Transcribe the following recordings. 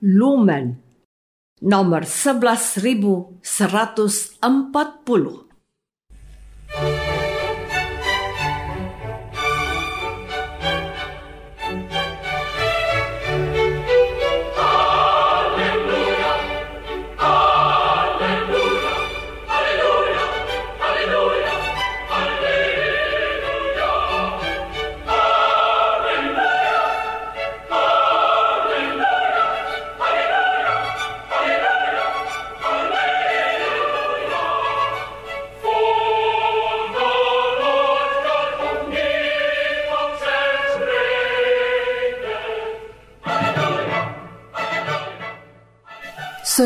Lumen nomor 11140.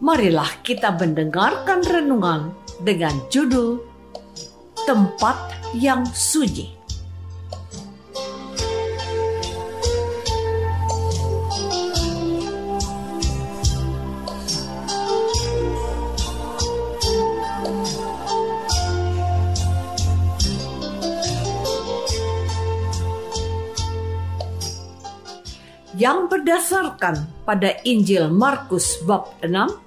marilah kita mendengarkan renungan dengan judul Tempat yang Suci. yang berdasarkan pada Injil Markus bab 6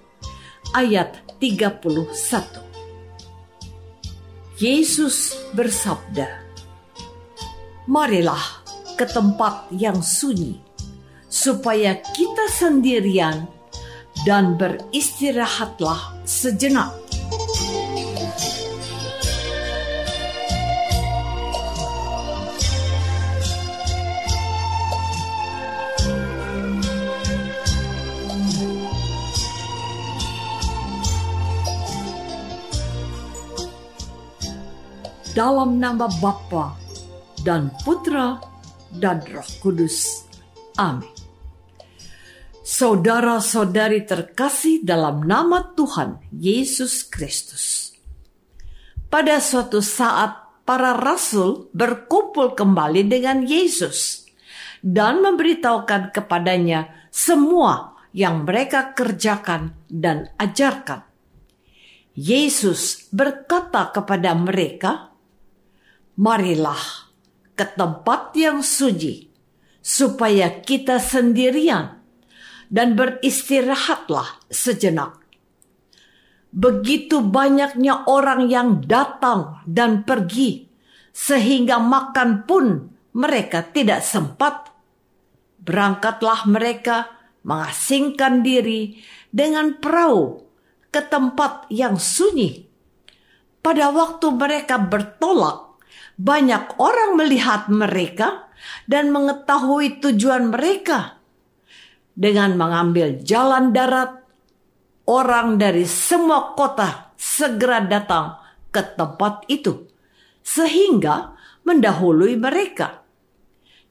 ayat 31. Yesus bersabda, Marilah ke tempat yang sunyi, supaya kita sendirian dan beristirahatlah sejenak. Dalam nama Bapa dan Putra dan Roh Kudus. Amin. Saudara-saudari terkasih dalam nama Tuhan Yesus Kristus. Pada suatu saat para rasul berkumpul kembali dengan Yesus dan memberitahukan kepadanya semua yang mereka kerjakan dan ajarkan. Yesus berkata kepada mereka, marilah ke tempat yang suci, supaya kita sendirian dan beristirahatlah sejenak. Begitu banyaknya orang yang datang dan pergi, sehingga makan pun mereka tidak sempat. Berangkatlah mereka mengasingkan diri dengan perahu ke tempat yang sunyi. Pada waktu mereka bertolak, banyak orang melihat mereka dan mengetahui tujuan mereka. Dengan mengambil jalan darat, orang dari semua kota segera datang ke tempat itu, sehingga mendahului mereka.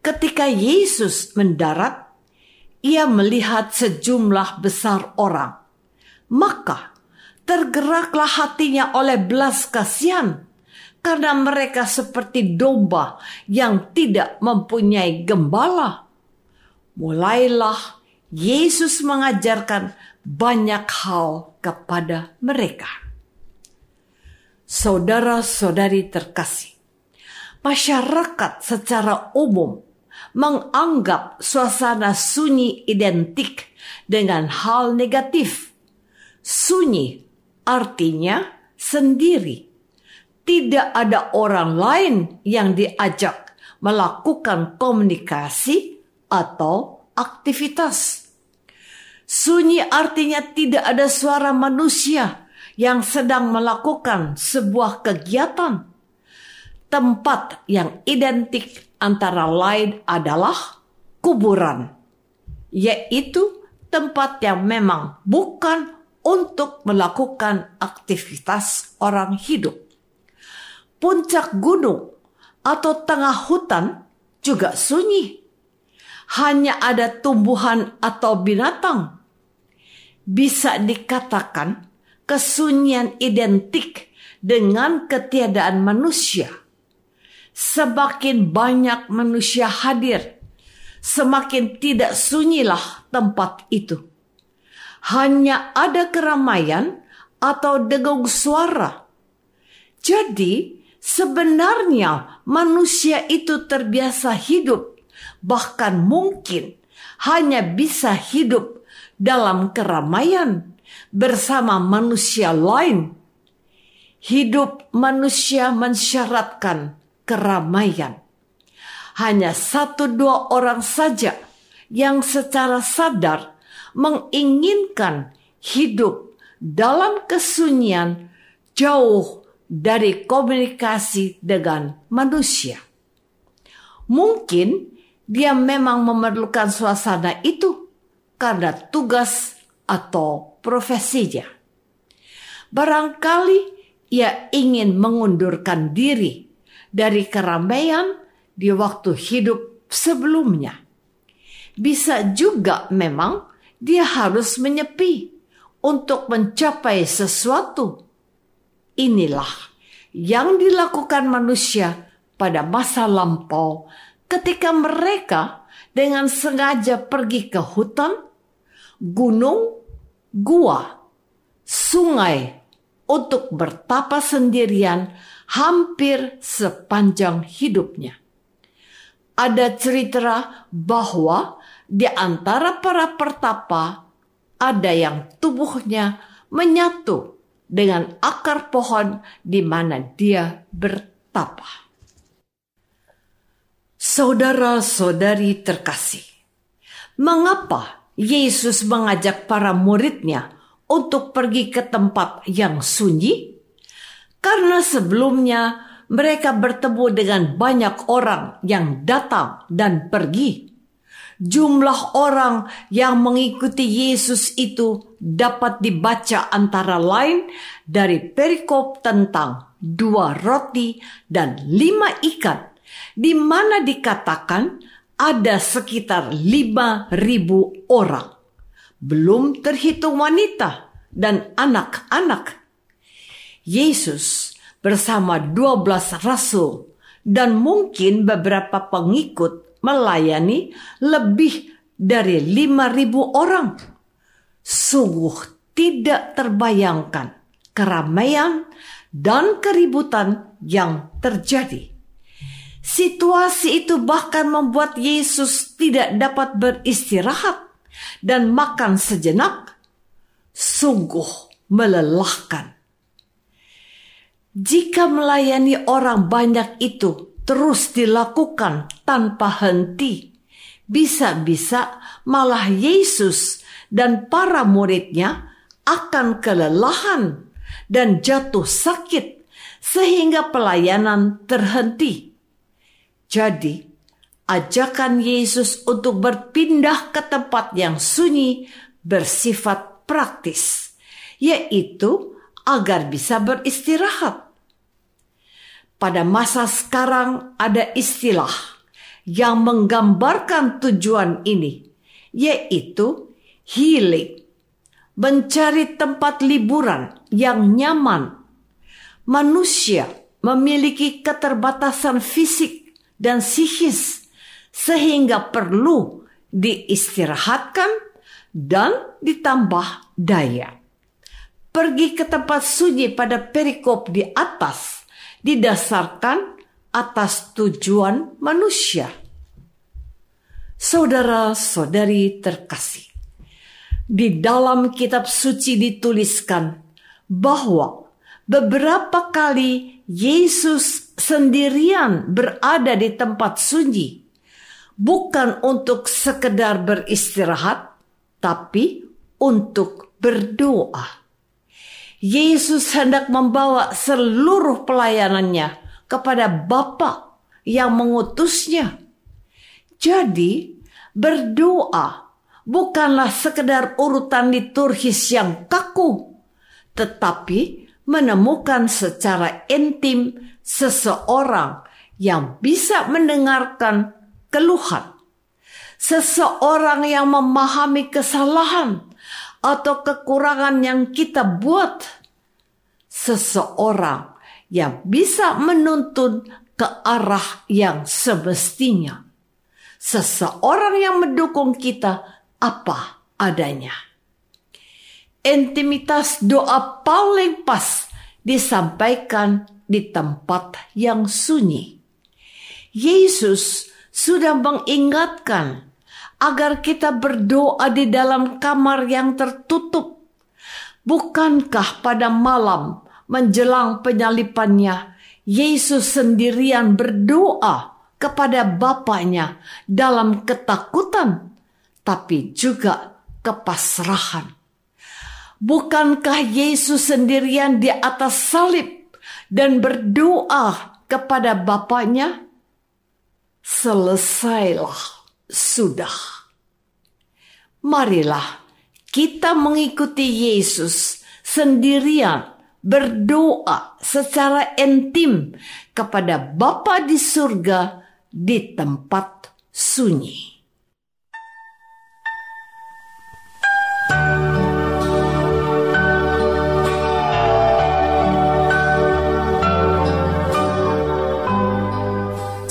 Ketika Yesus mendarat, ia melihat sejumlah besar orang, maka tergeraklah hatinya oleh belas kasihan karena mereka seperti domba yang tidak mempunyai gembala. Mulailah Yesus mengajarkan banyak hal kepada mereka. Saudara-saudari terkasih, masyarakat secara umum menganggap suasana sunyi identik dengan hal negatif. Sunyi artinya sendiri tidak ada orang lain yang diajak melakukan komunikasi atau aktivitas. Sunyi artinya tidak ada suara manusia yang sedang melakukan sebuah kegiatan. Tempat yang identik antara lain adalah kuburan, yaitu tempat yang memang bukan untuk melakukan aktivitas orang hidup. Puncak gunung atau tengah hutan juga sunyi. Hanya ada tumbuhan atau binatang bisa dikatakan kesunyian identik dengan ketiadaan manusia. Semakin banyak manusia hadir, semakin tidak sunyilah tempat itu. Hanya ada keramaian atau dengung suara. Jadi, sebenarnya manusia itu terbiasa hidup, bahkan mungkin hanya bisa hidup dalam keramaian bersama manusia lain. Hidup manusia mensyaratkan keramaian. Hanya satu dua orang saja yang secara sadar menginginkan hidup dalam kesunyian jauh dari komunikasi dengan manusia. Mungkin dia memang memerlukan suasana itu karena tugas atau profesinya. Barangkali ia ingin mengundurkan diri dari keramaian di waktu hidup sebelumnya. Bisa juga memang dia harus menyepi untuk mencapai sesuatu. Inilah yang dilakukan manusia pada masa lampau ketika mereka dengan sengaja pergi ke hutan gunung, gua, sungai untuk bertapa sendirian hampir sepanjang hidupnya. Ada cerita bahwa di antara para pertapa ada yang tubuhnya menyatu dengan akar pohon di mana dia bertapa. Saudara-saudari terkasih, mengapa Yesus mengajak para muridnya untuk pergi ke tempat yang sunyi? Karena sebelumnya mereka bertemu dengan banyak orang yang datang dan pergi. Jumlah orang yang mengikuti Yesus itu dapat dibaca antara lain dari perikop tentang dua roti dan lima ikan, di mana dikatakan ada sekitar lima ribu orang. Belum terhitung wanita dan anak-anak. Yesus bersama dua belas rasul dan mungkin beberapa pengikut melayani lebih dari lima ribu orang. Sungguh tidak terbayangkan keramaian dan keributan yang terjadi. Situasi itu bahkan membuat Yesus tidak dapat beristirahat dan makan sejenak. Sungguh melelahkan. Jika melayani orang banyak itu terus dilakukan tanpa henti, bisa-bisa malah Yesus dan para muridnya akan kelelahan dan jatuh sakit sehingga pelayanan terhenti. Jadi, ajakan Yesus untuk berpindah ke tempat yang sunyi bersifat praktis, yaitu agar bisa beristirahat. Pada masa sekarang ada istilah yang menggambarkan tujuan ini, yaitu healing, mencari tempat liburan yang nyaman. Manusia memiliki keterbatasan fisik dan psikis sehingga perlu diistirahatkan dan ditambah daya. Pergi ke tempat sunyi pada perikop di atas didasarkan atas tujuan manusia. Saudara-saudari terkasih, di dalam kitab suci dituliskan bahwa beberapa kali Yesus sendirian berada di tempat sunyi, bukan untuk sekedar beristirahat, tapi untuk berdoa. Yesus hendak membawa seluruh pelayanannya kepada Bapa yang mengutusnya. Jadi, berdoa bukanlah sekedar urutan liturgis yang kaku, tetapi menemukan secara intim seseorang yang bisa mendengarkan keluhan. Seseorang yang memahami kesalahan atau kekurangan yang kita buat. Seseorang yang bisa menuntun ke arah yang semestinya. Seseorang yang mendukung kita apa adanya. Intimitas doa paling pas disampaikan di tempat yang sunyi. Yesus sudah mengingatkan agar kita berdoa di dalam kamar yang tertutup. Bukankah pada malam menjelang penyalipannya, Yesus sendirian berdoa kepada Bapaknya dalam ketakutan, tapi juga kepasrahan. Bukankah Yesus sendirian di atas salib dan berdoa kepada Bapaknya? Selesailah sudah. Marilah kita mengikuti Yesus sendirian berdoa secara intim kepada Bapa di surga di tempat sunyi.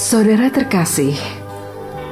Saudara terkasih,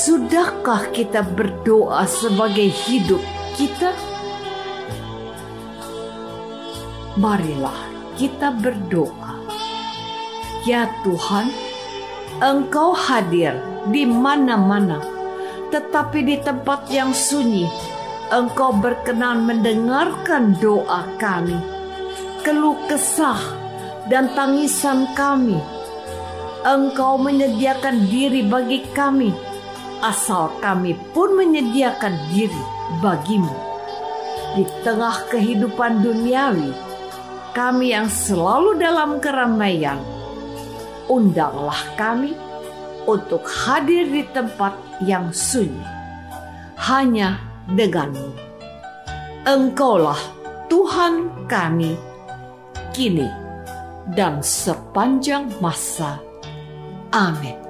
Sudahkah kita berdoa sebagai hidup kita? Marilah kita berdoa. Ya Tuhan, Engkau hadir di mana-mana, tetapi di tempat yang sunyi, Engkau berkenan mendengarkan doa kami, keluh kesah, dan tangisan kami. Engkau menyediakan diri bagi kami asal kami pun menyediakan diri bagimu. Di tengah kehidupan duniawi, kami yang selalu dalam keramaian, undanglah kami untuk hadir di tempat yang sunyi, hanya denganmu. Engkaulah Tuhan kami, kini dan sepanjang masa. Amin.